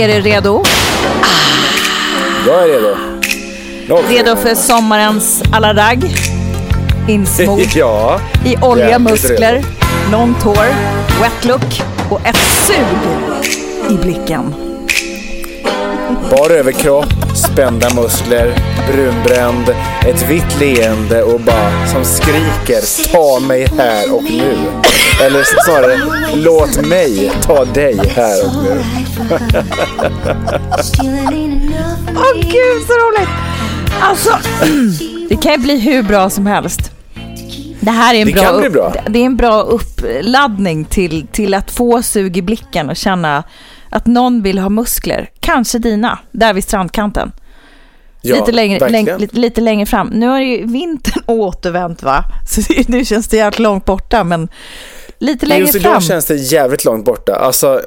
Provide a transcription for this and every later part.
Är du redo? Jag är redo. Är Redo för sommarens alla ragg? Insmord Ja. i olja, muskler, långt hår, wet look och ett sug i blicken. Bar överkropp, spända muskler, brunbränd, ett vitt leende och bara som skriker ta mig här och nu. Eller snarare, låt mig ta dig här och nu. Åh gud så roligt! Alltså, det kan ju bli hur bra som helst. Det här är en Det bra, bra. Det är en bra uppladdning till, till att få sug i blicken och känna att någon vill ha muskler. Kanske dina, där vid strandkanten. Ja, lite, längre, läng, lite, lite längre fram. Nu har ju vintern återvänt va? Så nu känns det jävligt långt borta men lite längre Just fram. idag känns det jävligt långt borta. Alltså,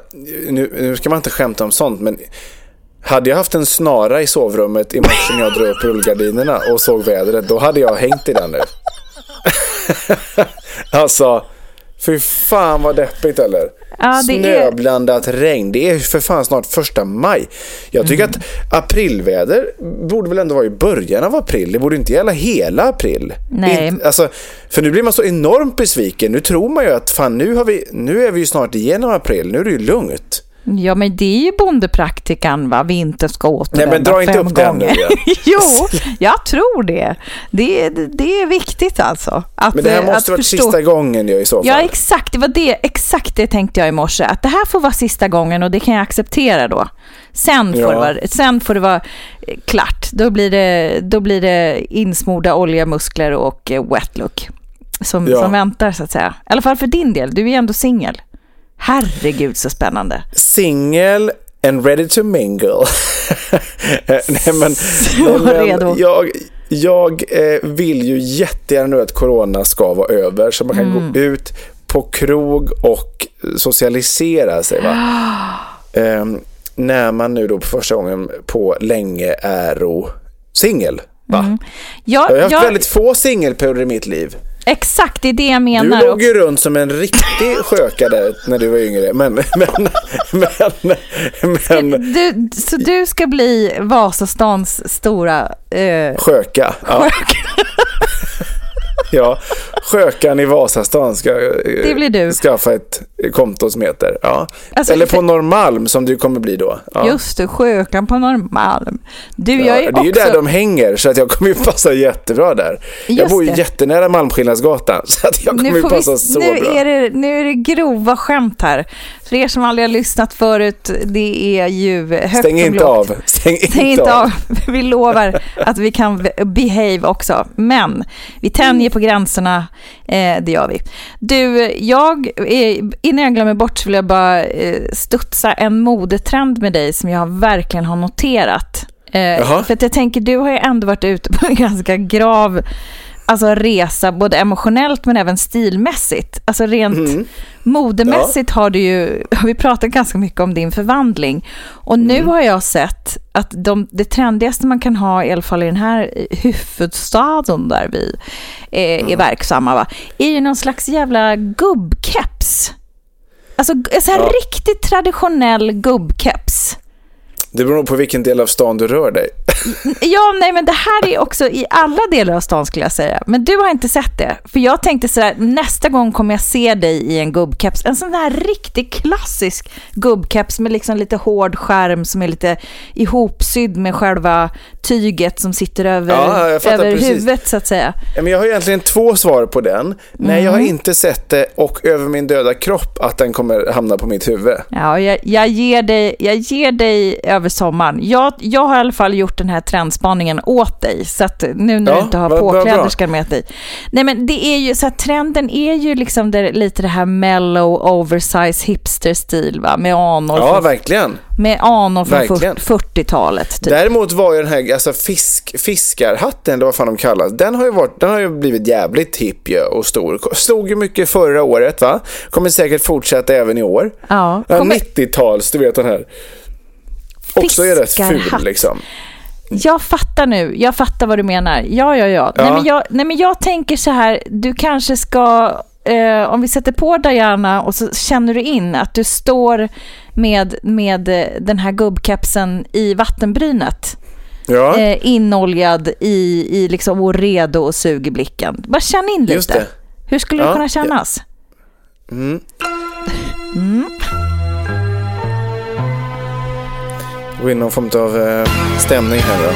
nu, nu ska man inte skämta om sånt, men hade jag haft en snara i sovrummet i morse när jag drog upp rullgardinerna och såg vädret, då hade jag hängt i den nu. alltså, fy fan vad deppigt eller? Ja, det är- Snöblandat regn. Det är för fan snart första maj. Jag tycker Mm. att aprilväder borde väl ändå vara i början av april. Det borde inte gälla hela april. Nej. Inte, alltså, för nu blir man så enormt besviken. Nu tror man ju att fan nu, har vi, nu är vi ju snart igenom april. Nu är det ju lugnt. Ja, men det är ju bondepraktikan, va? Vinter ska återvända Nej, men dra inte fem upp den gånger. nu igen. jo, jag tror det. det. Det är viktigt alltså. Att, Men det här eh, måste förstå- sista gången i så fall. Ja, exakt. Det var det, exakt det tänkte jag i morse. Att det här får vara sista gången och det kan jag acceptera då. Sen får, Ja. det, vara, sen får det vara eh, klart. Då blir det, då blir det insmorda olja, muskler och eh, wet look. Som, Ja. som väntar så att säga. I alla fall för din del. Du är ju ändå singel. Herregud så spännande. Single and ready to mingle. nej, men, Så men redo. Jag, jag eh, vill ju jättegärna nu att corona ska vara över så man kan Mm. gå ut på krog och socialisera sig. Va? Ehm, när man nu då på första gången på länge är singel. Va? Ja, Jag har haft ja, väldigt få singelperioder i mitt liv. Exakt, det är det jag Du menar. låg Och- ju runt som en riktig sköka där när du var yngre. Men, men, men, men Du, så du ska bli Vasastans stora... Eh, sköka. Ja. ja, skökan i Vasastan ska eh, Det blir du. skaffa ett konto som heter. Ja. Alltså, Eller på Norrmalm som du kommer bli då. Ja. Just det, Sjökan på Norrmalm. Du, jag Ja, är det är ju där de hänger så att jag kommer ju passa jättebra där. jag Just bor ju det. jättenära Malmskillnadsgatan så att jag kommer nu, ju passa vi, så nu, bra. är det, nu är det grova skämt här. För er som aldrig har lyssnat förut, det är ju högt Stäng och inte lågt. av. Stäng, Stäng inte av. Vi lovar att vi kan behave också. Men vi tänjer på gränserna, eh, det gör vi. Du, jag, eh, innan jag glömmer bort så vill jag bara eh, studsa en modetrend med dig som jag verkligen har noterat. Eh, för att jag tänker, du har ju ändå varit ute på en ganska grav alltså, resa både emotionellt men även stilmässigt. Alltså rent Mm. modemässigt har du ju, har vi pratat ganska mycket om din förvandling. Och nu Mm. har jag sett att de, det trendigaste man kan ha, i alla fall i den här huvudstaden där vi är, Mm. är verksamma, va? är ju någon slags jävla gubbkeps. Alltså sån här Ja. riktigt traditionell gubbkeps. Det beror på vilken del av stan du rör dig. Ja, nej, men det här är också i alla delar av stan skulle jag säga. Men du har inte sett det. För jag tänkte så här, nästa gång kommer jag se dig i en gubbkeps. En sån där riktigt klassisk gubbkeps med liksom lite hård skärm som är lite ihopsydd med själva tyget som sitter över, Ja, över precis. huvudet så att säga. Men jag har egentligen två svar på den. Nej, jag har Mm. inte sett det och över min döda kropp att den kommer hamna på mitt huvud. Ja, jag, jag, ger dig, jag ger dig över sommaren. Jag, jag har i alla fall gjort den här trendspaningen åt dig, så att nu när Ja, du inte har påkläderskan med dig. Nej, men det är ju så att trenden är ju liksom det, lite det här mellow, oversize hipster-stil, va? Med anor Ja, från, verkligen. med anor från verkligen. 40-talet. Typ. Däremot var ju den här alltså fisk, fiskarhatten, eller vad fan de kallas, den har ju, varit, den har ju blivit jävligt hipp och stor. Slog ju mycket förra året va? Kommer säkert fortsätta även i år. Ja, Ja, kommer- 90-tals, du vet den här. Också är rätt ful liksom. Jag fattar nu, jag fattar vad du menar. Ja, ja, ja. Nej, Ja. men jag, nej, men jag tänker så här, du kanske ska, eh, om vi sätter på Diana och så känner du in att du står med, med eh, den här gubbkepsen i vattenbrynet. Ja, Eh, inoljad i, i liksom, och redo och sug i blicken. Bara känn in lite. det. Hur skulle det Ja, kunna kännas? Gå in någon form av eh, stämning här då.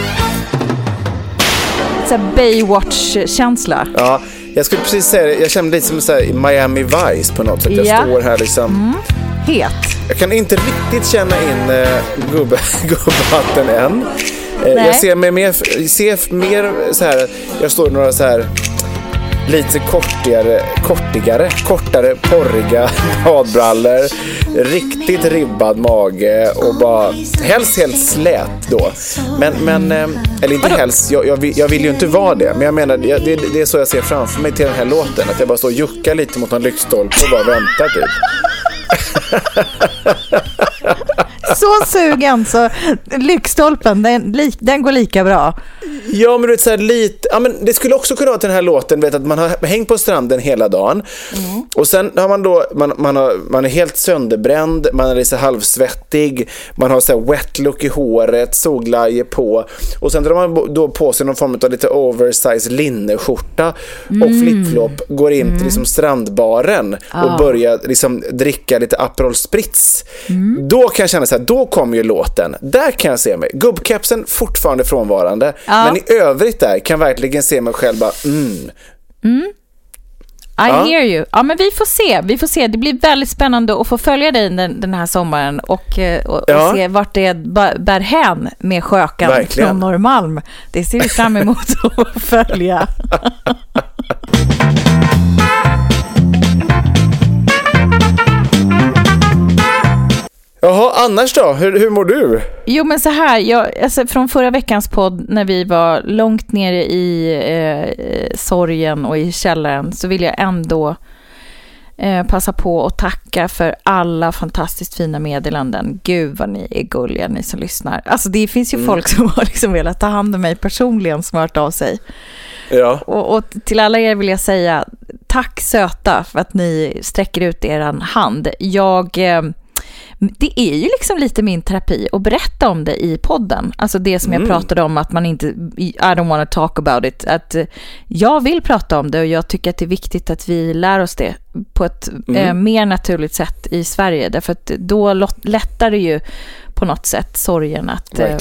Så Baywatch-känsla. Ja, jag skulle precis säga det. Jag känner lite som så Miami Vice på något sätt. Jag Ja. står här liksom. Het. Jag kan inte riktigt känna in eh, gubb, gubbhatten än. Eh, Nej. jag ser mig mer, ser mer så här, jag står i några så här lite kortigare, kortigare, kortare, porriga badbrallor, riktigt ribbad mage och bara helst helt slät då. Men, men eh, eller inte helst, jag, jag, vill, jag vill ju inte vara det, men jag menar det, det, är så jag ser framför mig till den här låten, att jag bara står och juckar lite mot en lyktstolpe och bara väntar typ. Så sugen så lyktstolpen, den, den går lika bra. Ja, men du vet så här lite, ja men det skulle också kunna vara till den här låten, vet att man har hängt på stranden hela dagen. Och sen har man då, man, man, har, man är helt sönderbränd, man är lite halvsvettig, man har så här wet look i håret, solglajjor på. Och sen drar man då på sig någon form av lite oversize linneskjorta och flipflop, går in till liksom strandbaren och börjar liksom dricka lite Aperol Spritz. Då kan jag känna så här, då kommer ju låten. Där kan jag se mig. Gubbkepsen fortfarande frånvarande. Men i övrigt där kan jag verkligen se mig själv bara, mm. I Ja. hear you. Ja, men vi får se. Vi får se. Det blir väldigt spännande att få följa dig den, den här sommaren och, eh, och, Ja. och se vart det bär hän med Verkligen. från Norrmalm. Det ser vi fram emot att följa. annars då? Hur, hur mår du? Jo, men så här, jag, alltså, från förra veckans podd när vi var långt nere i eh, sorgen och i källaren så vill jag ändå eh, passa på att tacka för alla fantastiskt fina meddelanden. Gud vad ni är gulliga, ni som lyssnar. Alltså det finns ju folk som har liksom velat ta hand om mig personligen som har hört av sig. Ja. Och, och till alla er vill jag säga tack söta för att ni sträcker ut er hand. Jag, eh, det är ju liksom lite min terapi att berätta om det i podden. Alltså det som jag pratade om att man inte, I don't want to talk about it. Att eh, jag vill prata om det och jag tycker att det är viktigt att vi lär oss det på ett eh, mer naturligt sätt i Sverige. Därför att då lättar det ju på något sätt sorgen att, eh,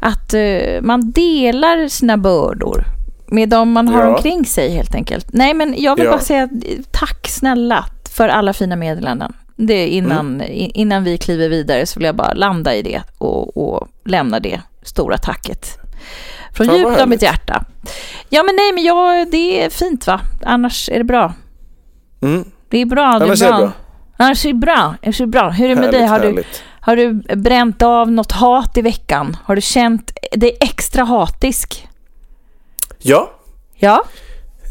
att eh, man delar sina bördor med de man har Ja. omkring sig helt enkelt. Nej, men jag vill Ja. bara säga eh, tack snälla för alla fina meddelanden. Det innan, Mm. innan vi kliver vidare så vill jag bara landa i det och, och lämna det stora tacket. Från Fan, djupt av mitt hjärta. Ja, men nej, men jag, det är fint va? Annars är det bra. Mm. Det är bra. Det Annars är är bra. det bra. Annars är det bra. Annars är det bra. Hur är det med Härligt, dig? Har du, har du bränt av något hat i veckan? Har du känt dig extra hatisk? Ja, Ja,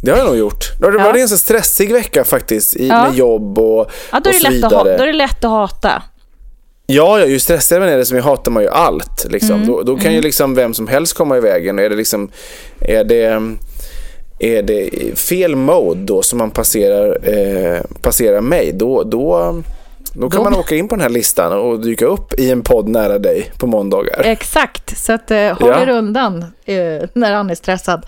Det har jag nog gjort. Det var Ja. en ganska stressig vecka faktiskt i, Ja. med jobb och, ja då, är och så lätt att, vidare. då är det lätt att hata. Ja, ja, ju stressigare man är det som hatar man ju allt. Liksom. Mm. Då, då kan ju liksom vem som helst komma i vägen. Är det, liksom, är det, är det fel mode då som man passerar, eh, passerar mig, då, då, då kan Då- man åka in på den här listan och dyka upp i en podd nära dig på måndagar. Exakt, så att, eh, håll Ja. er undan eh, när han är stressad.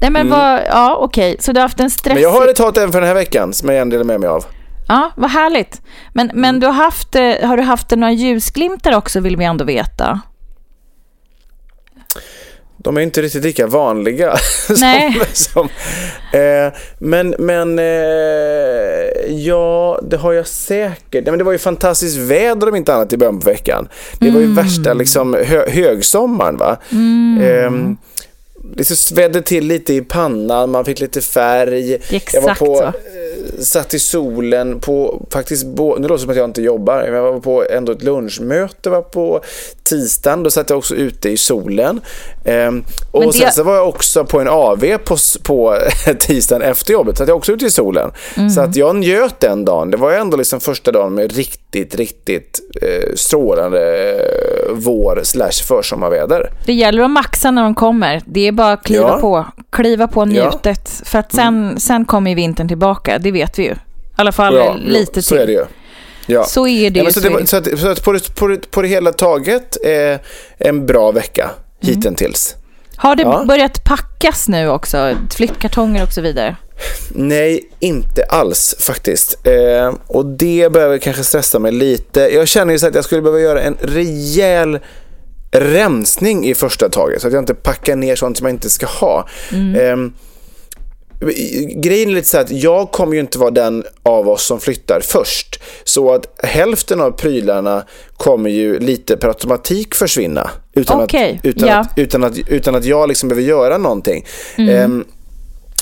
Nej men vad, ja okej, så du har haft en stressig... Mm. Men jag har ett hat även för den här veckan som jag gärna delar med mig av. Ja, vad härligt. Men, men Mm. du har, haft, eh, har du haft några ljusglimtar också vill vi ändå veta. De är inte riktigt lika vanliga. Nej. som, som, eh, men men eh, ja, det har jag säkert. Nej, men det var ju fantastiskt väder om inte annat i början på veckan. Det var ju värsta liksom, hö, högsommaren. Va? Eh, det svedde till lite i pannan, man fick lite färg. Exakt jag var på, så. eh, satt i solen på, faktiskt, bo, nu låter det som att jag inte jobbar, men jag var på ändå ett lunchmöte var på tisdagen, då satt jag också ute i solen. Ehm, och det- sen så var jag också på en AV på, på tisdagen efter jobbet, så att jag också ute i solen. Mm. Så att jag njöt den dagen. Det var ändå liksom första dagen med riktigt, riktigt eh, strålande eh, vår slash försommarväder. Det gäller att maxa när de kommer. Det är bara att kliva Ja. på. Kliva på. Mm. njutet. För att sen, sen kommer ju vintern tillbaka, det vet vi ju. I alla fall Ja, lite så till. är det ju. Ja. Så är det ju. så, så det så att, så att på, det, på, det, på det hela taget eh, en bra vecka hittills. Har det Ja. börjat packas nu också? Flyttkartonger och så vidare? Nej, inte alls faktiskt. Eh, och det behöver kanske stressa mig lite. Jag känner ju så att jag skulle behöva göra en rejäl rensning i första taget så att jag inte packar ner sånt som jag inte ska ha. Eh, Grejen är lite så att jag kommer ju inte vara den av oss som flyttar först. Så att hälften av prylarna kommer ju lite per automatik försvinna. Utan, Okej, att, utan, ja. att, utan, att, utan att jag liksom behöver göra någonting. Ehm,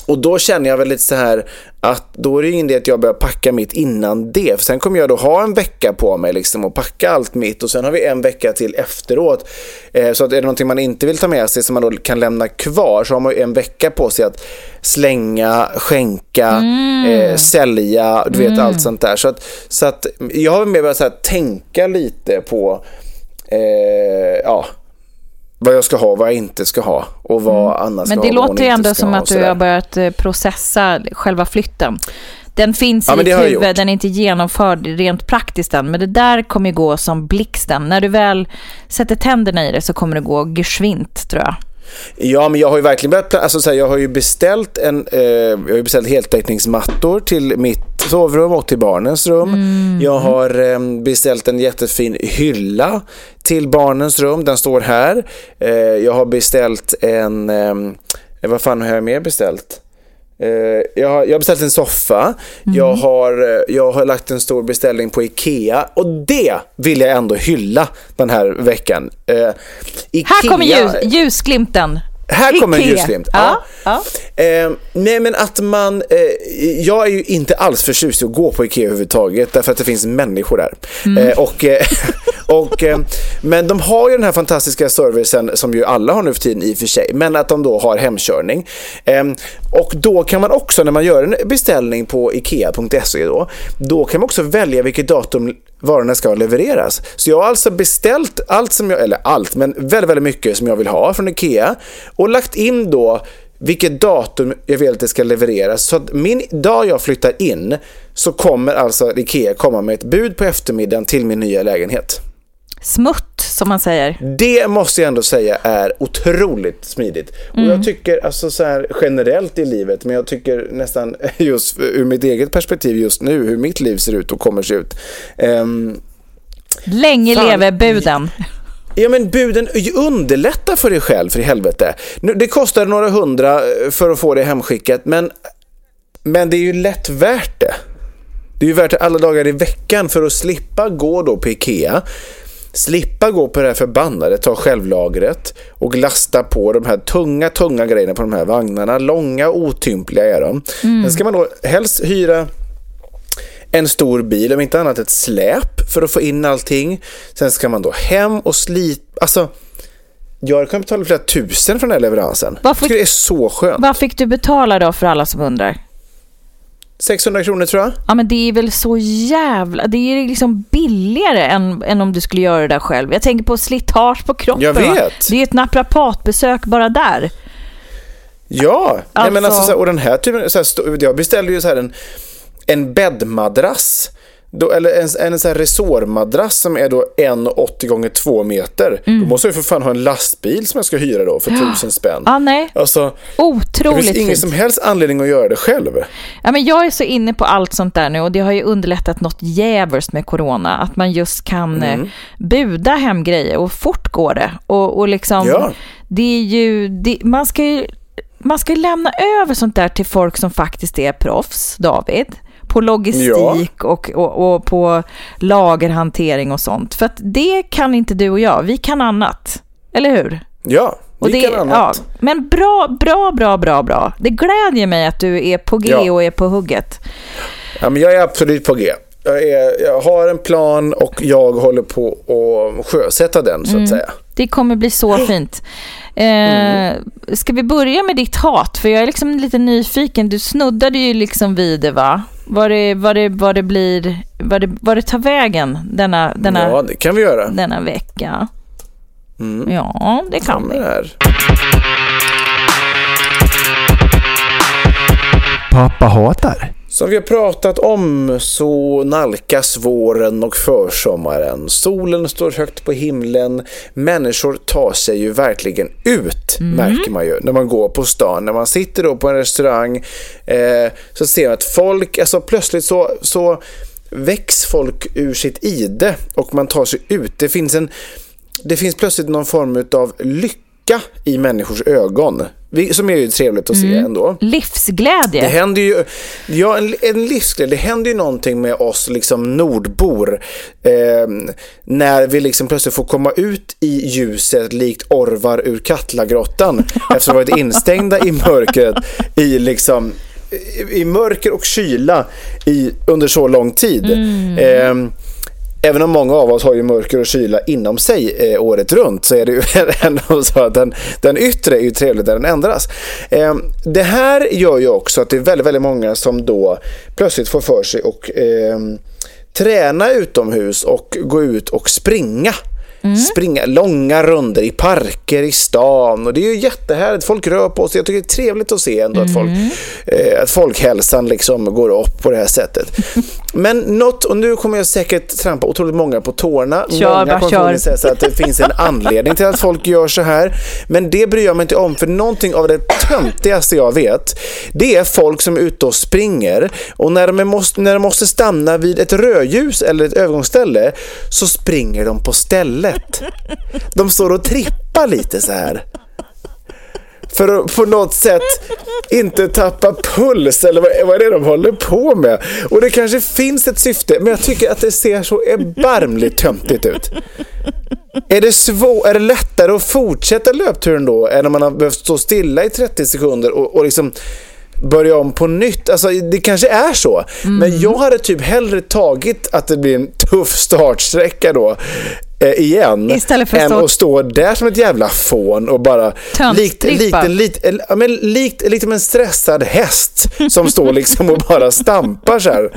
och då känner jag väl lite så här att då är det ingen idé att jag börjar packa mitt innan det. För sen kommer jag då ha en vecka på mig liksom och packa allt mitt och sen har vi en vecka till efteråt. Eh, så att är det någonting man inte vill ta med sig som man då kan lämna kvar så har man ju en vecka på sig att slänga, skänka, eh, sälja, du vet allt sånt där. Så att, så att jag har mer börjat så här, tänka lite på eh, ja, vad jag ska ha, vad jag inte ska ha och vad annars Men ska det ha, låter ju ändå som ha att du har börjat eh, processa själva flytten. Den finns Ja, i men ditt huvud, den är inte genomförd rent praktiskt än, men det där kommer ju gå som blixten. När du väl sätter tänderna i det så kommer det gå geschwint, tror jag. Ja, men jag har ju verkligen börjat, alltså, så här, jag har ju beställt en, eh, jag har ju beställt heltäckningsmattor till mitt sovrum och till barnens rum. Mm. Jag har eh, beställt en jättefin hylla till barnens rum, den står här. Eh, jag har beställt en, eh, vad fan har jag mer beställt? Eh, jag, har, jag har beställt en soffa, Mm. jag, har, jag har lagt en stor beställning på Ikea och det vill jag ändå hylla den här veckan. Eh, Här kommer Ikea- ljus, ljusglimten. Här kommer en ljusglimt. Ja, ja. Eh, nej men att man, eh, jag är ju inte alls förtjust i att gå på Ikea överhuvudtaget därför att det finns människor där. Mm. Eh, och, eh, och, eh, men de har ju den här fantastiska servicen som ju alla har nu för tiden i och för sig, men att de då har hemkörning. Eh, och då kan man också när man gör en beställning på ikea.se då, då kan man också välja vilket datum varorna ska levereras. Så jag har alltså beställt allt som jag, eller allt, men väldigt, väldigt mycket som jag vill ha från Ikea och lagt in då vilket datum jag vill att det ska levereras. Så att min dag jag flyttar in så kommer alltså Ikea komma med ett bud på eftermiddagen till min nya lägenhet. Smutt, som man säger. Det måste jag ändå säga är otroligt smidigt. Och jag tycker alltså så här generellt i livet, men jag tycker nästan just ur mitt eget perspektiv just nu, hur mitt liv ser ut och kommer se ut. Ehm, Länge Fan. leve buden. Ja men buden, underlätta för dig själv för i helvete. Det kostar några hundra eh, för att få det hemskickat men, men det är ju lätt värt det. Det är ju värt det alla dagar i veckan för att slippa gå då på Ikea. Slippa gå på det här förbannade ta självlagret och lasta på de här tunga, tunga grejerna på de här vagnarna. Långa, otympliga är de. Sen ska man då helst hyra en stor bil, om inte annat ett släp för att få in allting. Sen ska man då hem och slita. Alltså, Jag kunnat betala flera tusen för den här leveransen. Vad Jag tycker det är så skönt. Vad fick du betala då för alla som undrar? 600 kronor tror jag. Ja men det är väl så jävla, det är liksom billigare än, än om du skulle göra det där själv. Jag tänker på slitage på kroppen. Jag va? vet. Det är ett naprapatbesök bara där. Ja, Nej, men Alltså- alltså, och den här typen, så här, jag beställde ju så här en, en bäddmadrass. Då, eller en, en så här resårmadrass som är då 1,80 gånger 2 meter. Mm. Då måste jag ju för fan ha en lastbil som jag ska hyra då för tusen spänn. Ja nej, Alltså, det otroligt finns ingen fint. som helst anledning att göra det själv. Ja, men jag är så inne på allt sånt där nu och det har ju underlättat något jävligt med corona. Att man just kan Mm. eh, buda hem grejer och fort går det. Och, och liksom, Ja. det är ju, det, man ska ju man ska lämna över sånt där till folk som faktiskt är proffs, David. På logistik och, och, och på lagerhantering och sånt. För att det kan inte du och jag, vi kan annat. Eller hur? Ja, vi det, kan annat. Ja, men bra, bra, bra, bra, bra. Det glädjer mig att du är på G Ja. och är på hugget. Ja, men jag är absolut på G. Jag, är, jag har en plan och jag håller på att sjösätta den så att säga. Det kommer bli så fint. Eh, Ska vi börja med ditt hat? För jag är liksom lite nyfiken. Du snuddade ju liksom vid det va? Vad det, vad det, vad det blir, vad det, vad det tar vägen denna, denna, Ja, det kan vi göra. denna vecka. Ja, det kan vi. Pappa hatar. Som vi har pratat om så nalkas våren och försommaren. Solen står högt på himlen. Människor tar sig ju verkligen ut, märker man ju, när man går på stan. När man sitter då på en restaurang eh, så ser man att folk, alltså plötsligt så, så väcks folk ur sitt ide och man tar sig ut. Det finns, en, det finns plötsligt någon form av lycka i människors ögon. Som är ju trevligt att se ändå. Det Livsglädje. händer ju, ja en, en livsglädje, det händer ju någonting med oss liksom nordbor eh, när vi liksom plötsligt får komma ut i ljuset likt orvar ur Katlagrottan efter att ha varit instängda i mörkret i liksom i, mörker och kyla i, under så lång tid. Eh, Även om många av oss har ju mörker och kyla inom sig eh, året runt så är det ju ändå så att den, den yttre är ju trevlig där den ändras. Eh, det här gör ju också att det är väldigt, väldigt många som då plötsligt får för sig och eh, träna utomhus och gå ut och springa. Springa långa runder i parker i stan och det är ju jättehärligt. Folk rör på sig. Jag tycker det är trevligt att se ändå att, folk, eh, att folkhälsan liksom går upp på det här sättet. Men något, och nu kommer jag säkert trampa otroligt många på tårna. Kör, många kommer förmodligen säga så att det finns en anledning till att folk gör så här. Men det bryr jag mig inte om för någonting av det töntigaste jag vet det är folk som är ute och springer och när de, måste, när de måste stanna vid ett rödljus eller ett övergångsställe så springer de på stället. De står och trippar lite så här. För att på något sätt inte tappa puls eller vad, vad är det de håller på med? Och det kanske finns ett syfte men jag tycker att det ser så erbarmligt töntigt ut. Är det, svår, är det lättare att fortsätta löpturen då än om man har behövt stå stilla i 30 sekunder och, och liksom börja om på nytt? Alltså, det kanske är så. Men jag hade typ hellre tagit att det blir en tuff startsträcka då igen Istället för att stå- stå där som ett jävla fån och bara likt, likt, en, likt, en- ja, men likt, likt som en stressad häst som står liksom och bara stampar så här.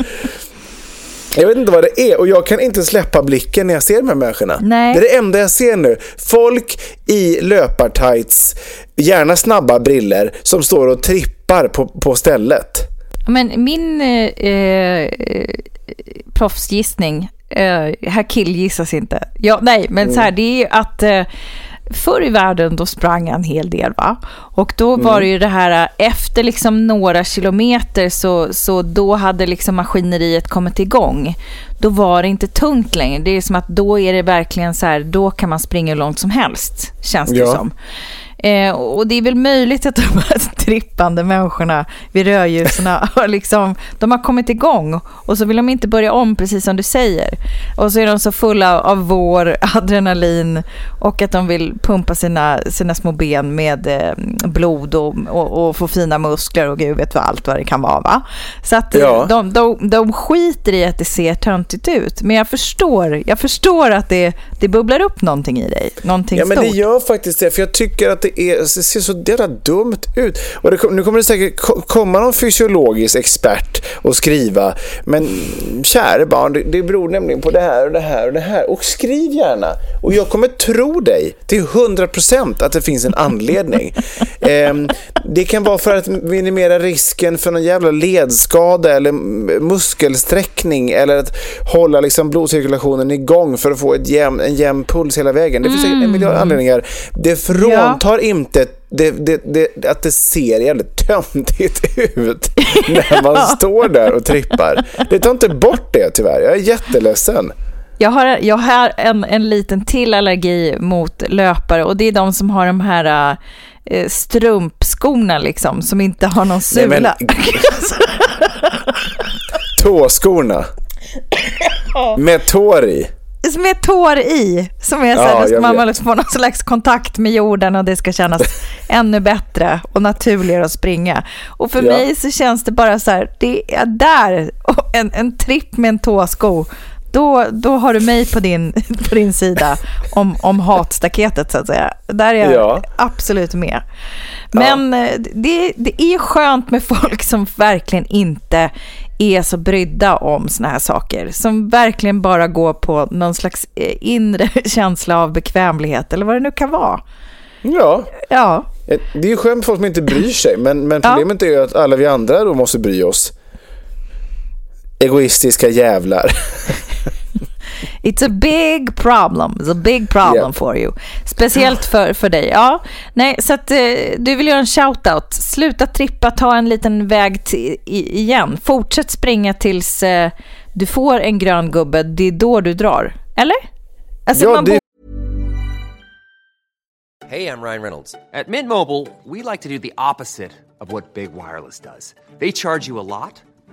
Jag vet inte vad det är och jag kan inte släppa blicken när jag ser de här människorna. Nej. Det är det enda jag ser nu. Folk i löpartights, gärna snabba briller som står och trippar på, på stället. Men min eh, eh, proffsgissning, eh, här killgissas inte. Ja, nej, men så här, det är ju att eh, förr i världen då sprang jag en hel del va? Och då var det ju det här, eh, efter liksom några kilometer så, så då hade liksom maskineriet kommit igång. Då var det inte tungt längre. Det är som att då är det verkligen så här, då kan man springa hur långt som helst, känns det Ja. som. Eh, och det är väl möjligt att de här trippande människorna vid rödljusen har liksom, de har kommit igång och så vill de inte börja om precis som du säger. Och så är de så fulla av vår, adrenalin och att de vill pumpa sina, sina små ben med eh, blod och, och, och få fina muskler och gud vet vad allt vad det kan vara. Va? Så att eh, Ja. de, de, de skiter i att det ser töntigt ut. Men jag förstår, jag förstår att det, det bubblar upp någonting i dig. Någonting Ja, men stort. det gör faktiskt det. För jag tycker att det, är, det ser så jävla dumt ut. Och det, nu kommer det säkert ko- komma någon fysiologisk expert och skriva. Men kära barn, det, det beror nämligen på det här och det här och det här. Och skriv gärna. Och jag kommer tro dig till 100% att det finns en anledning. Ehm, det kan vara för att minimera risken för någon jävla ledskada eller muskelsträckning eller att hålla liksom blodcirkulationen igång för att få ett jämn, en jämn puls hela vägen. Det finns säkert en miljard anledningar. Det fråntar inte det, det, det, att det ser jävligt töntigt ut när man står där och trippar. Det tar inte bort det tyvärr. Jag är jätteledsen. Jag har, jag har en, en liten till allergi mot löpare och det är de som har de här eh, strumpskorna liksom, som inte har någon Nej, men- sula. Tåskorna. Med tår i. som är tår i, som är så Ja, här, då ska man liksom få någon slags kontakt med jorden och det ska kännas ännu bättre och naturligare att springa. Och för Ja. mig så känns det bara så här, det är där, en, en tripp med en tåsko, då, då har du mig på din, på din sida om, om hatstaketet så att säga. Där är jag Ja. absolut med. Men eh, det, det är skönt med folk som verkligen inte är så brydda om såna här saker. Som verkligen bara går på någon slags eh, inre känsla av bekvämlighet eller vad det nu kan vara. Ja, Ja, Eh, det är ju skönt med folk som inte bryr sig. Men, men Ja. problemet är ju att alla vi andra då måste bry oss. Egoistiska jävlar. it's a big problem. It's a big problem Yeah. for you. Speciellt för, för dig. Ja, nej, så att eh, du vill göra en shout-out. Sluta trippa, ta en liten väg till, i, igen. Fortsätt springa tills eh, du får en grön gubbe. Det är då du drar. Eller? Alltså, Ja, man det- Hey, I'm Ryan Reynolds. At Mint Mobile, we like to do the opposite of what Big Wireless does. They charge you a lot,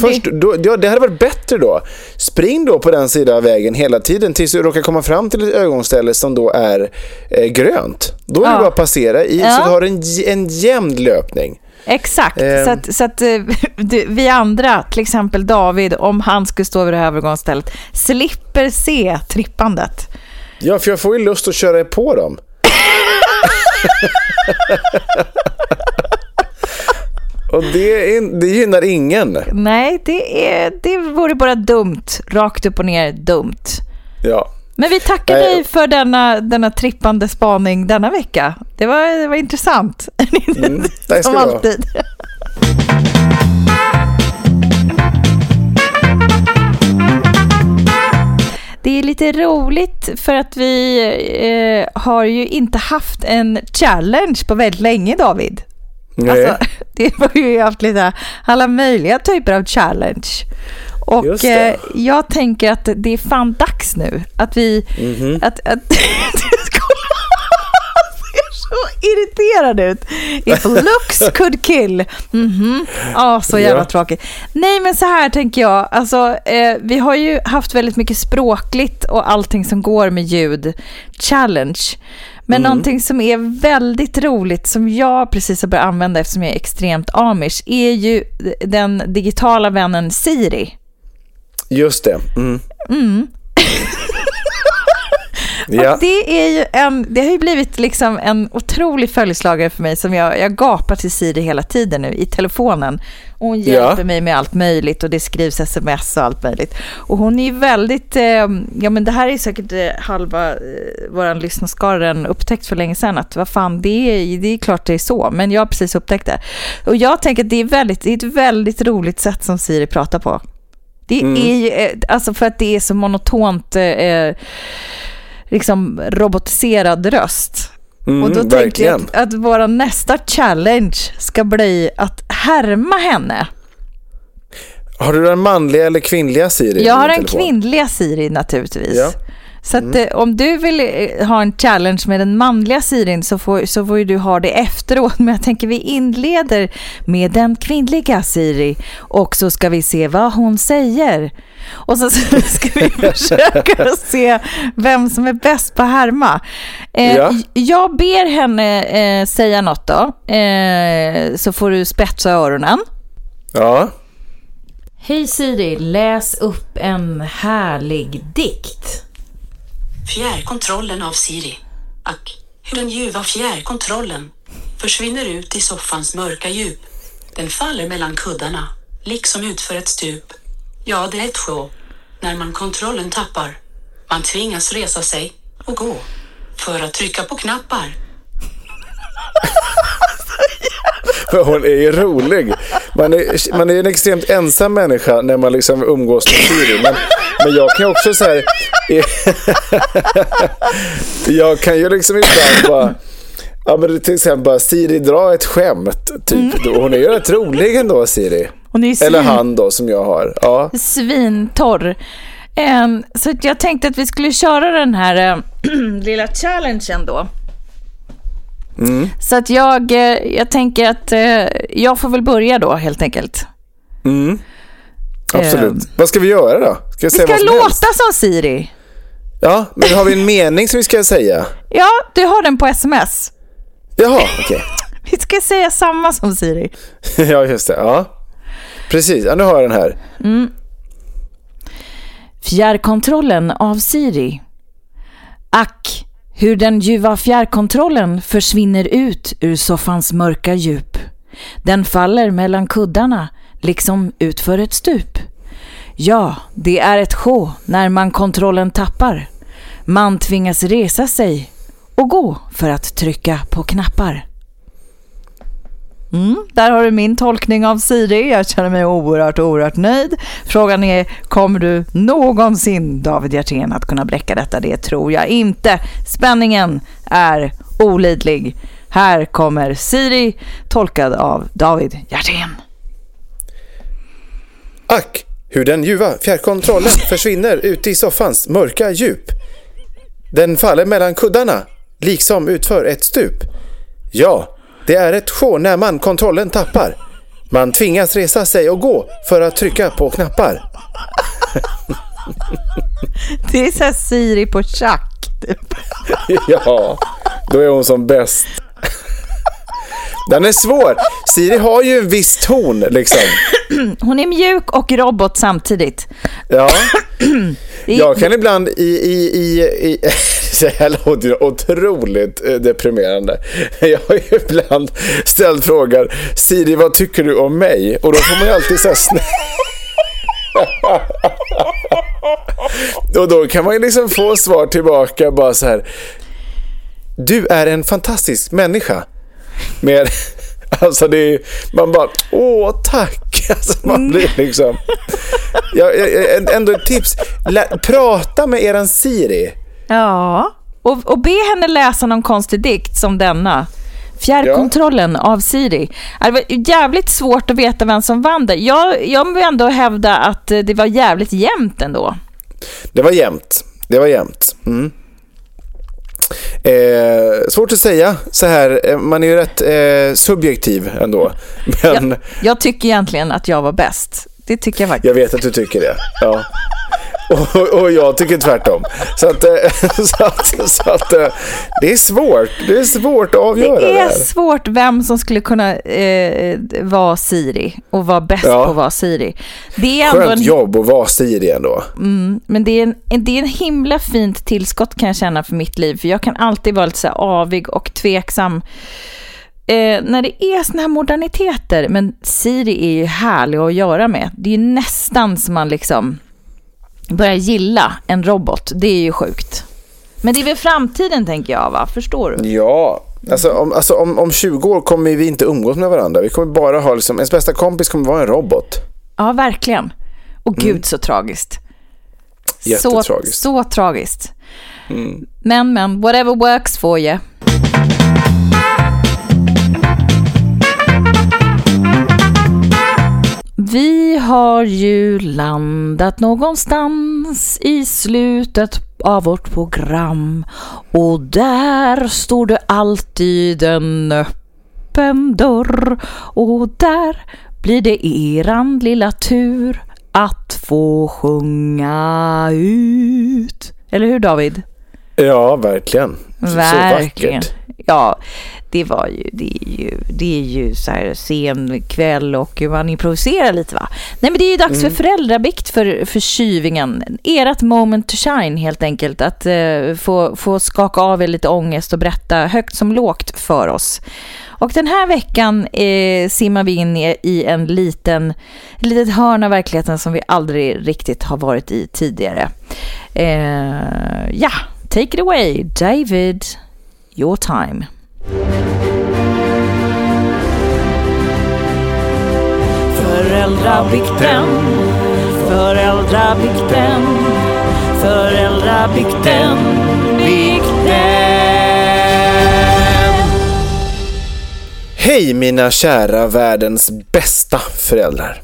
Först, då, ja, det hade varit bättre då. Spring då på den sidan av vägen hela tiden tills du råkar komma fram till ett ögonställe som då är eh, grönt. Då är det Ja. bara att passera i Ja. så du har en, en jämn löpning. Exakt, Ehm. så att, så att eh, du, vi andra, till exempel David, om han skulle stå vid det här övergångsstället, slipper se trippandet. Ja, för jag får ju lust att köra på dem. Och det, är, det gynnar ingen. Nej, det, är, det vore bara dumt. Rakt upp och ner dumt. Ja. Men vi tackar Nej. dig för denna, denna trippande spaning denna vecka. Det var, det var intressant. Mm, tack Som ha. alltid. Det är lite roligt för att vi eh, har ju inte haft en challenge på väldigt länge, David. Alltså, det har ju haft lite alla möjliga typer av challenge. Och eh, jag tänker att det är fan dags nu att vi... Mhm. Att, att, är så irriterad ut. If looks could kill. Mhm. Ja, så jävla Ja. tråkigt. Nej, men så här tänker jag. Alltså, eh, vi har ju haft väldigt mycket språkligt och allting som går med ljud. Challenge. Men någonting som är väldigt roligt, som jag precis har börjat använda eftersom jag är extremt amish, är ju den digitala vännen Siri. Just det. Mm. ja. Och det, är ju en, det har ju blivit liksom en otrolig följeslagare för mig som jag, jag gapar till Siri hela tiden nu i telefonen. Och hon Ja. hjälper mig med allt möjligt och det skrivs sms och allt möjligt. Och hon är väldigt, eh, ja men det här är säkert eh, halva eh, våran lyssnarskara upptäckt för länge sedan att vad fan det är, det är klart det är så, men jag har precis upptäckt det. Och jag tänker att det är, väldigt, det är ett väldigt roligt sätt som Siri pratar på. Det är ju, eh, alltså för att det är så monotont eh, liksom robotiserad röst. Mm, och då tänkte jag verkligen. att, att våra nästa challenge ska bli att härma henne. Har du den manliga eller kvinnliga Siri? Jag har din en telefon? kvinnliga Siri naturligtvis. Ja. Så att, eh, om du vill eh, ha en challenge med den manliga Sirin så får, så får ju du ha det efteråt. Men jag tänker vi inleder med den kvinnliga Siri och så ska vi se vad hon säger. Och så ska vi försöka se vem som är bäst på att härma. Eh, Ja. Jag ber henne eh, säga något då, eh, så får du spetsa öronen. Ja. Hej Siri, läs upp en härlig dikt. Fjärrkontrollen av Siri. Ack, hur den ljuva fjärrkontrollen försvinner ut i soffans mörka djup. Den faller mellan kuddarna, liksom utför ett stup. Ja, det är ett show. När man kontrollen tappar. Man tvingas resa sig och gå för att trycka på knappar. För hon är ju rolig. Man är, man är en extremt ensam människa när man liksom umgås med Siri. Men, men jag kan ju också så här... jag kan ju liksom ibland bara... Ja men till exempel bara Siri dra ett skämt. Typ. Hon är ju rätt rolig ändå Siri. Eller han då som jag har. Ja. svintorr. Ehm, så jag tänkte att vi skulle köra den här eh, lilla challengen då. Så att jag, eh, jag tänker att eh, jag får väl börja då helt enkelt. Absolut. Ehm. Vad ska vi göra då? Ska vi Vi ska som låta helst? som Siri. Ja, men har vi en mening som vi ska säga? Ja, du har den på sms. Jaha, okej. Vi ska säga samma som Siri. ja, just det. Ja. Precis, ja, nu har jag den här. Fjärrkontrollen av Siri. Ack, hur den ljuva fjärrkontrollen försvinner ut ur soffans mörka djup. Den faller mellan kuddarna, liksom utför ett stup. Ja, det är ett sjå när man kontrollen tappar. Man tvingas resa sig och gå för att trycka på knappar. Mm, där har du min tolkning av Siri. Jag känner mig oerhört, oerhört nöjd. Frågan är, kommer du någonsin, David Hjertén, att kunna bräcka detta? Det tror jag inte. Spänningen är olidlig. Här kommer Siri, tolkad av David Hjertén. Ack, hur den ljuva fjärrkontrollen försvinner ut i soffans mörka djup. Den faller mellan kuddarna, liksom utför ett stup. Ja, det är ett sjå när man kontrollen tappar. Man tvingas resa sig och gå för att trycka på knappar. Det är så här Siri på tjack. Typ. Ja, då är hon som bäst. Den är svår. Siri har ju en viss ton liksom. Hon är mjuk och robot samtidigt. Ja. Jag kan ibland i... i, i, i det här låter ju otroligt eh, deprimerande. Jag har ju ibland ställt frågan Siri, vad tycker du om mig? Och då får man ju alltid säga snä... Och då kan man ju liksom få svar tillbaka bara så här. Du är en fantastisk människa. Med, alltså det är, man bara, åh tack. Alltså man blir liksom... Ja, ja, ändå ett tips. Lä, prata med eran Siri. Ja, och, och be henne läsa någon konstig dikt som denna. Fjärrkontrollen av Siri. Ja, Det var jävligt svårt att veta vem som vann det. Jag, jag vill ändå hävda att det var jävligt jämnt ändå. Det var jämnt. Det var jämnt. Mm. Eh, svårt att säga så här, eh, man är ju rätt eh, subjektiv ändå. Men Jag, jag tycker egentligen att jag var bäst. Det tycker jag faktiskt. jag vet att du tycker det. Ja. Och, och jag tycker tvärtom. Så att, eh, så att, så att eh, det är svårt. Det är svårt att avgöra det, Det är här. svårt vem som skulle kunna eh, vara Siri och vara bäst Ja. på att vara Siri. Det är ändå Skönt en, jobb att vara Siri ändå. men det är, en, det är en himla fint tillskott kan jag känna för mitt liv. För jag kan alltid vara lite så avig och tveksam. Eh, när det är såna här moderniteter, men Siri är ju härlig att göra med. Det är ju nästan som man liksom börjar gilla en robot. Det är ju sjukt. Men det är väl framtiden tänker jag va? Förstår du? Ja, alltså, om, alltså om, om 20 år kommer vi inte umgås med varandra. Vi kommer bara ha, liksom, ens bästa kompis kommer vara en robot. Ja, verkligen. Och gud så tragiskt. Så, Jättetragiskt. så tragiskt. Men, men, whatever works for you. Vi har ju landat någonstans i slutet av vårt program och där står det alltid en öppen dörr och där blir det eran lilla tur att få sjunga ut. Eller hur David? Ja, verkligen. Så Verkligen. vackert. Ja, det var ju, det är ju, det är ju så här sen kväll och man improviserar lite va. Nej men det är ju dags för föräldrabikt för, för tjuvingen. Ert moment to shine helt enkelt. Att eh, få, få skaka av er lite ångest och berätta högt som lågt för oss. Och den här veckan eh, simmar vi in i, i en liten, ett litet hörn av verkligheten som vi aldrig riktigt har varit i tidigare. Eh, ja, take it away David, your time. Föräldrabikten, föräldrabikten, föräldrabikten, bikten. Hej mina kära världens bästa föräldrar.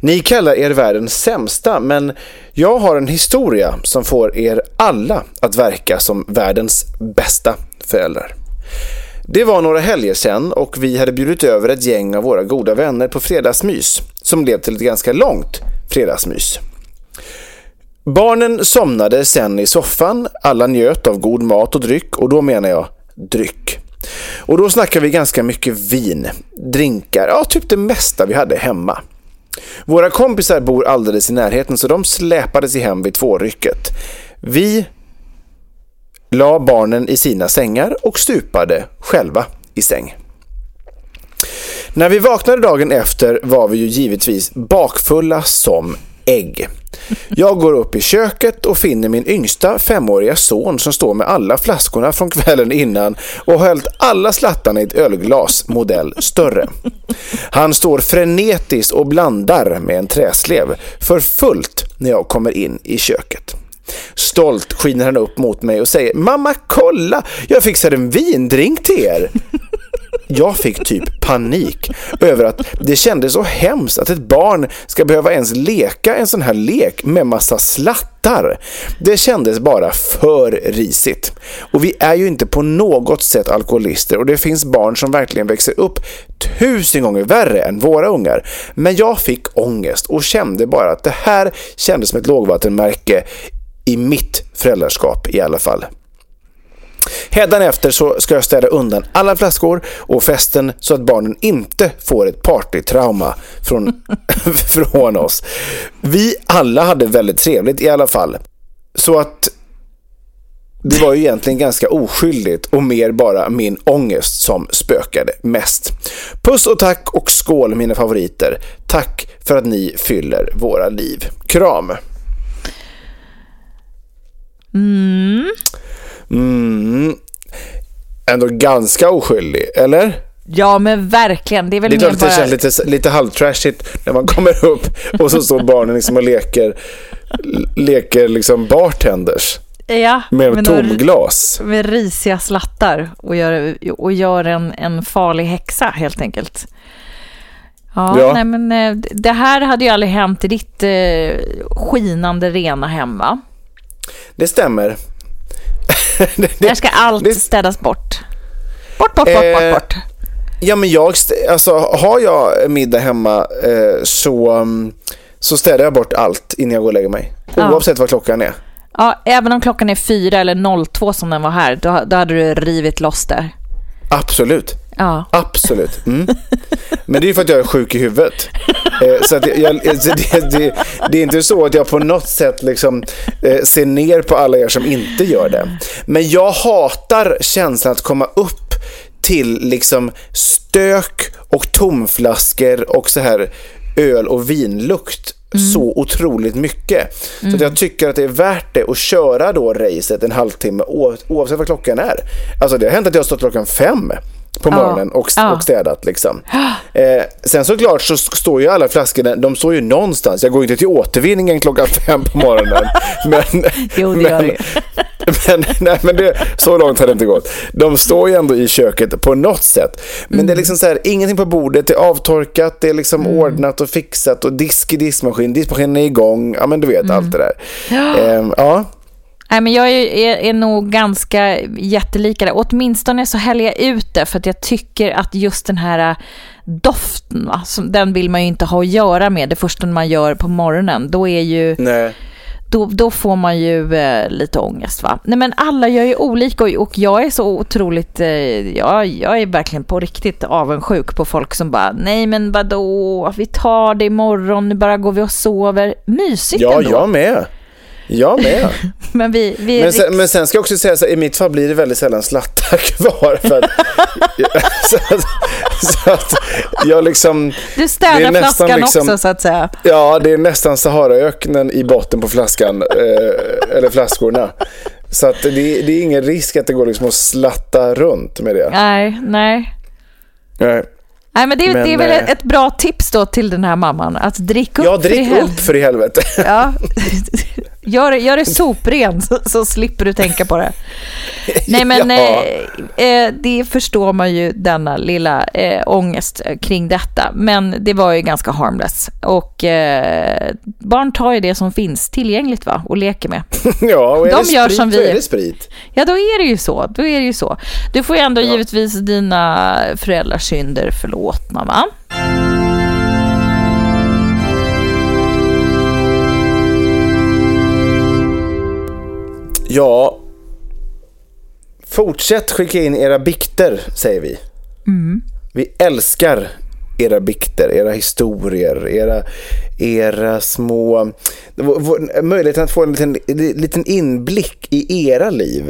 Ni kallar er världens sämsta, men jag har en historia som får er alla att verka som världens bästa föräldrar. Det var några helger sedan och vi hade bjudit över ett gäng av våra goda vänner på fredagsmys som blev till ett ganska långt fredagsmys. Barnen somnade sen i soffan, alla njöt av god mat och dryck och då menar jag dryck. Och då snackar vi ganska mycket vin, drinkar, ja typ det mesta vi hade hemma. Våra kompisar bor alldeles i närheten så de släpade sig hem vid tvårycket. Vi la barnen i sina sängar och stupade själva i säng. När vi vaknade dagen efter var vi ju givetvis bakfulla som ägg. Jag går upp i köket och finner min yngsta femåriga son som står med alla flaskorna från kvällen innan och har hällt alla slattarna i ett ölglas modell större. Han står frenetiskt och blandar med en träslev för fullt när jag kommer in i köket. Stolt skiner han upp mot mig och säger Mamma kolla, jag fixade en vindrink till er. Jag fick typ panik över att det kändes så hemskt att ett barn ska behöva ens leka en sån här lek med massa slattar. Det kändes bara för risigt. Och vi är ju inte på något sätt alkoholister och det finns barn som verkligen växer upp tusen gånger värre än våra ungar. Men jag fick ångest och kände bara att det här kändes som ett lågvattenmärke i mitt föräldraskap i alla fall. Hädanefter så ska jag städa undan alla flaskor och festen så att barnen inte får ett partytrauma från, från oss. Vi alla hade väldigt trevligt i alla fall. Så att det var ju egentligen ganska oskyldigt och mer bara min ångest som spökade mest. Puss och tack och skål mina favoriter. Tack för att ni fyller våra liv. Kram! Mm. Ändå ganska oskyldig, eller? Ja, men verkligen. Det är väl Det är klart att det bara... känns lite, lite halvtrashigt när man kommer upp och så står barnen liksom och leker, leker liksom bartenders Ja, med men tomglas. med risiga slattar och gör, och gör en, en farlig häxa helt enkelt. Ja, Ja. Nej, men eh, det här hade ju aldrig hänt i ditt eh, skinande rena hem va? Det stämmer. Där ska allt det- städas bort. Bort, bort, bort, Eh, bort, bort. Ja, men jag, alltså har jag middag hemma eh, så, mm, så städar jag bort allt innan jag går och lägger mig. Ja. Oavsett vad klockan är. Ja, även om klockan är fyra eller 02 som den var här, då, då hade du rivit loss där. Absolut. Ja. Absolut. Mm. Men det är för att jag är sjuk i huvudet. Eh, så jag, det, det, det är inte så att jag på något sätt liksom, eh, ser ner på alla er som inte gör det. Men jag hatar känslan att komma upp till liksom stök och tomflaskor och så här öl och vinlukt så otroligt mycket. Så att jag tycker att det är värt det att köra då racet en halvtimme oavsett vad klockan är. Alltså det har hänt att jag har stått klockan fem på morgonen och, Ja. och städat liksom. Eh, sen såklart så står ju alla flaskorna, de står ju någonstans. Jag går inte till återvinningen klockan fem på morgonen. men, Jo, det gör du ju. men, nej, men det, så långt har det inte gått. De står ju ändå i köket på något sätt. Men Mm. det är liksom så här, ingenting på bordet, det är avtorkat, det är liksom ordnat och fixat och disk i diskmaskin, diskmaskinen är igång, ja men du vet allt det där. Ehm, ja. Nej, men jag är, är, är nog ganska jättelika där. Åtminstone så häller jag ut det för att jag tycker att just den här äh, doften, va, som, den vill man ju inte ha att göra med det första man gör på morgonen. Då är ju Nej. då, då får man ju eh, lite ångest. Va? Nej, men alla gör ju olika och, och jag är så otroligt, eh, ja, jag är verkligen på riktigt avundsjuk på folk som bara, nej men vadå, vi tar det imorgon, nu bara går vi och sover. Mysigt Ja, ändå. jag med. Jag med. Men vi, vi Men sen, men sen ska jag också säga så här, i mitt fall blir det väldigt sällan slattar kvar. För att, så, att, så att jag liksom... du det städar flaskan liksom- också så att säga. Ja, det är nästan Saharaöknen i botten på flaskan, eh, eller flaskorna. Så att det, det är ingen risk att det går liksom att slatta runt med det. Nej, nej. Nej. Nej, men det, Men, det är väl eh, ett bra tips då till den här mamman, att dricka upp Ja, för drick helvete. upp för i helvete. Ja. Gör, gör det sopren så, så slipper du tänka på det. Nej men Ja. eh, eh, det förstår man ju denna lilla eh, ångest kring detta. Men det var ju ganska harmless. Och eh, barn tar ju det som finns tillgängligt va och leker med. Ja, och är De det gör sprit, som vi. är det sprit. Ja då är det ju så. Då är det ju så. Du får ju ändå givetvis dina föräldrars synder förlåtna va? Ja, fortsätt skicka in era bikter, säger vi. Vi älskar era bikter, era historier, era, era små... Möjligheten att få en liten, liten inblick i era liv.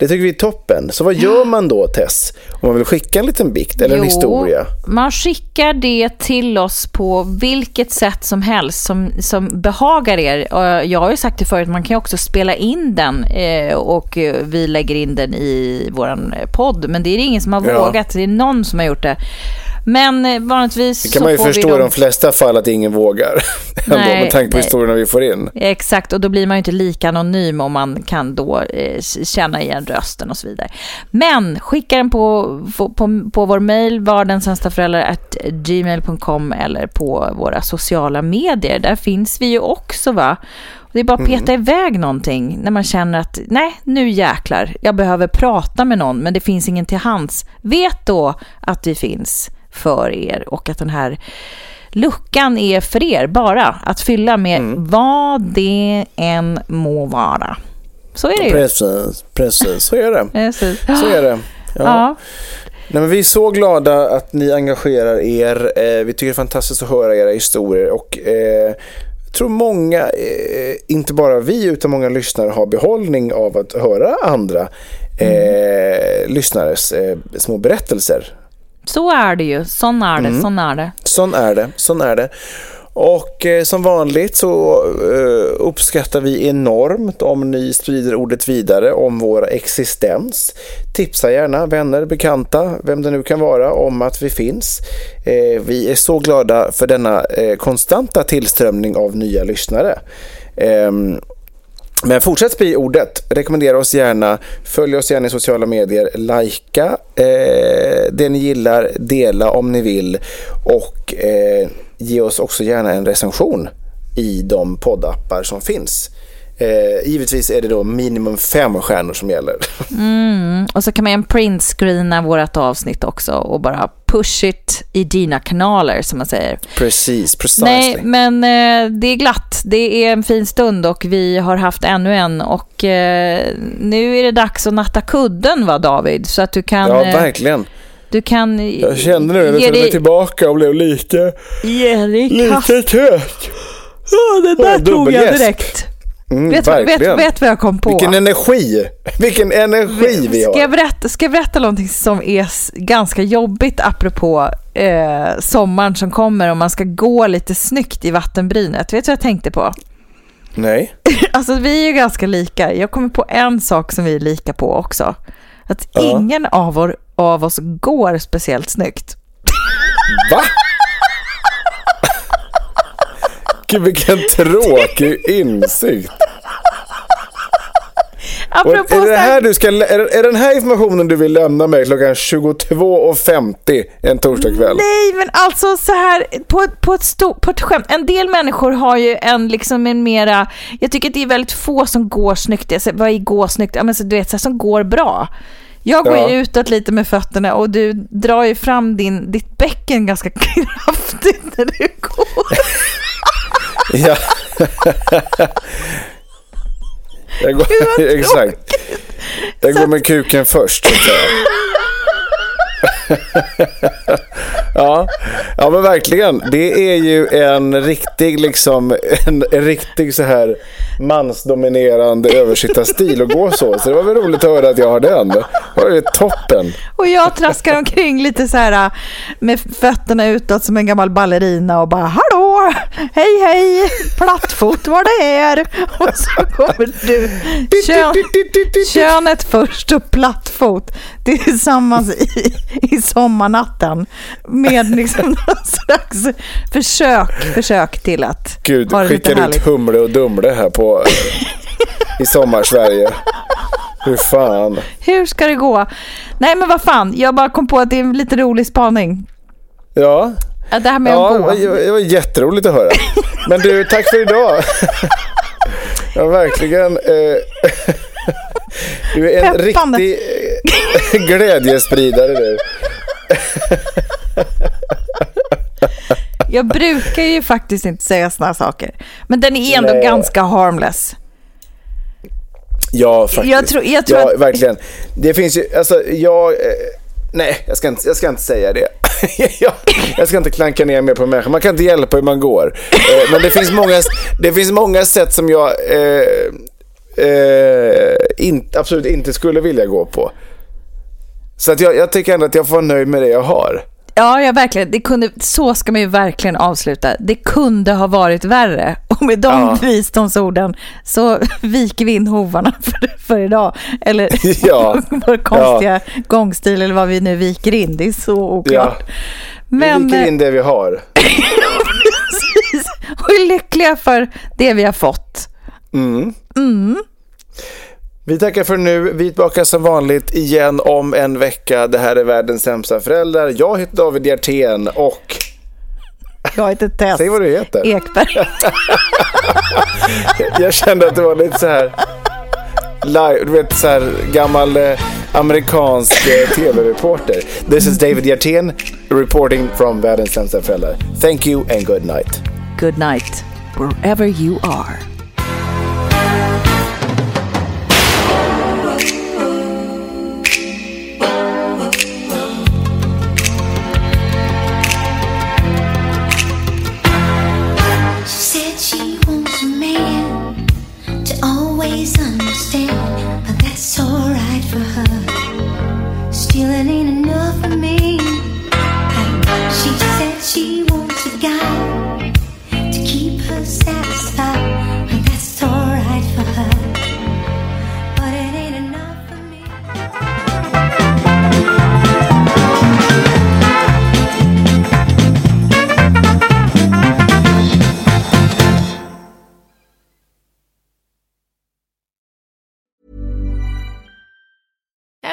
Det tycker vi är toppen. Så vad gör man då, Tess? Om man vill skicka en liten bikt eller en historia? man skickar det till oss på vilket sätt som helst som, som behagar er. Och Jag har ju sagt det förut, man kan också spela in den eh, och eh, vi lägger in den i vår podd. Men det är det ingen som har Ja. vågat, det är någon som har gjort det. Men eh, vanligtvis Det kan man ju förstå i de flesta fall att ingen vågar. Ändå, Nej, med tanke på nej. historierna vi får in. Exakt, och då blir man ju inte lika anonym om man kan då eh, känna igen rösten och så vidare. Men skicka den på, på, på, vår mejl, vardensämstaföräldrar.gmail.com eller på våra sociala medier. Där finns vi ju också va? Det är bara att peta iväg någonting när man känner att nej, nu jäklar, jag behöver prata med någon men det finns ingen till hands. Vet då att vi finns för er och att den här luckan är för er bara att fylla med vad det än må vara. Så är det ju. Precis, precis. Så är det. Precis. Så är det. Ja. Ja. Nej, men vi är så glada att ni engagerar er. Eh, vi tycker det är fantastiskt att höra era historier och eh, jag tror många, eh, inte bara vi utan många lyssnare har behållning av att höra andra eh, lyssnares eh, små berättelser. Så är det ju. Sån är det. Sån är det. Sån är det, sån är det. Och eh, som vanligt så eh, uppskattar vi enormt om ni sprider ordet vidare om vår existens. Tipsa gärna vänner, bekanta, vem det nu kan vara, om att vi finns. Eh, vi är så glada för denna eh, konstanta tillströmning av nya lyssnare. Men fortsätt sprida ordet. Rekommendera oss gärna. Följ oss gärna i sociala medier. Lajka eh, det ni gillar. Dela om ni vill. Och eh, ge oss också gärna en recension i de poddappar som finns. Eh, givetvis är det då minimum fem stjärnor som gäller. Mm. Och så kan man printscreena vårt avsnitt också och bara push it i dina kanaler som man säger. Precis, precisely. Nej, men eh, det är glatt. Det är en fin stund och vi har haft ännu en. Och eh, nu är det dags att natta kudden va David? Så att du kan... ja, eh, verkligen. du kan Jag kände nu jag tog mig tillbaka och blev lite, ge dig kast. lite trött. Ja, det där tog jag direkt. Mm, Vet, vet, vet vad jag kom på? Vilken energi! Vilken energi vi Ska jag, har. berätta, ska jag berätta någonting som är ganska jobbigt apropå eh, sommaren som kommer och man ska gå lite snyggt i vattenbrynet? Vet du vad jag tänkte på? Nej. Alltså vi är ju ganska lika. Jag kommer på en sak som vi är lika på också. Att Ja. ingen av, vår, av oss går speciellt snyggt. Va? Gud vilken tråkig insikt. Apropå är, det här- du ska, är, är den här informationen du vill lämna mig klockan 22.50 en torsdagkväll? Nej, men alltså så här på, på, ett sto, på ett skämt. En del människor har ju en liksom en mera, jag tycker att det är väldigt få som går snyggt. Säger, vad är gå snyggt? Ja, men så, du vet, så här, som går bra. Jag går Ja. ju utåt lite med fötterna och du drar ju fram din, ditt bäcken ganska kraftigt när du går. Ja. jag går, exakt. Jag går med kuken först. Så att säga. ja. ja, men verkligen. Det är ju en riktig, liksom, en, en riktig så här mansdominerande översittarstil att gå så. Så det var väl roligt att höra att jag har den. Det var ju toppen. Och jag traskar omkring lite så här äh, med fötterna utåt som en gammal ballerina och bara hallå, hej hej, plattfot var det är. Och så kommer du, kön, könet först och plattfot tillsammans i, i sommarnatten med liksom någon slags försök, försök till att Gud, ha det lite skickar ut. Humle och Dumle här på i sommarsverige. Hur fan. Hur ska det gå? Nej men vad fan, jag bara kom på att det är en lite rolig spaning. Ja, Det här med ja att gå. var, det var jätteroligt att höra. Men du, tack för idag. Ja, verkligen. Eh, du är en Peppande. riktig eh, glädjespridare du. Jag brukar ju faktiskt inte säga såna här saker. Men den är ändå Nej. ganska harmless. Ja, faktiskt. Jag tror- jag tror ja, att- verkligen. Det finns ju, alltså jag... Nej, jag ska, inte, jag ska inte säga det. jag, jag ska inte klanka ner mer på människor. Man kan inte hjälpa hur man går. Eh, men det finns många, det finns många sätt som jag eh, eh, in, absolut inte skulle vilja gå på. Så att jag, jag tycker ändå att jag får vara nöjd med det jag har. Ja, ja verkligen. Det kunde, så ska man ju verkligen avsluta. Det kunde ha varit värre. Och med de Ja. visdomsorden så viker vi in hovarna för, för idag. Eller Ja. vår konstiga gångstil eller vad vi nu viker in. Det är så oklart. Ja. Men, vi viker in det vi har. precis. Och är lyckliga för det vi har fått. Vi tackar för nu. Vi är tillbaka som vanligt igen om en vecka. Det här är världens sämsta föräldrar. Jag heter David Hjertén och... Jag heter Tess Säg vad du heter. Ekberg. Jag kände att det var lite så här... Live, du vet så här gammal eh, amerikansk eh, tv-reporter. This is David Hjertén reporting from världens sämsta föräldrar. Thank you and good night. Good night, wherever you are.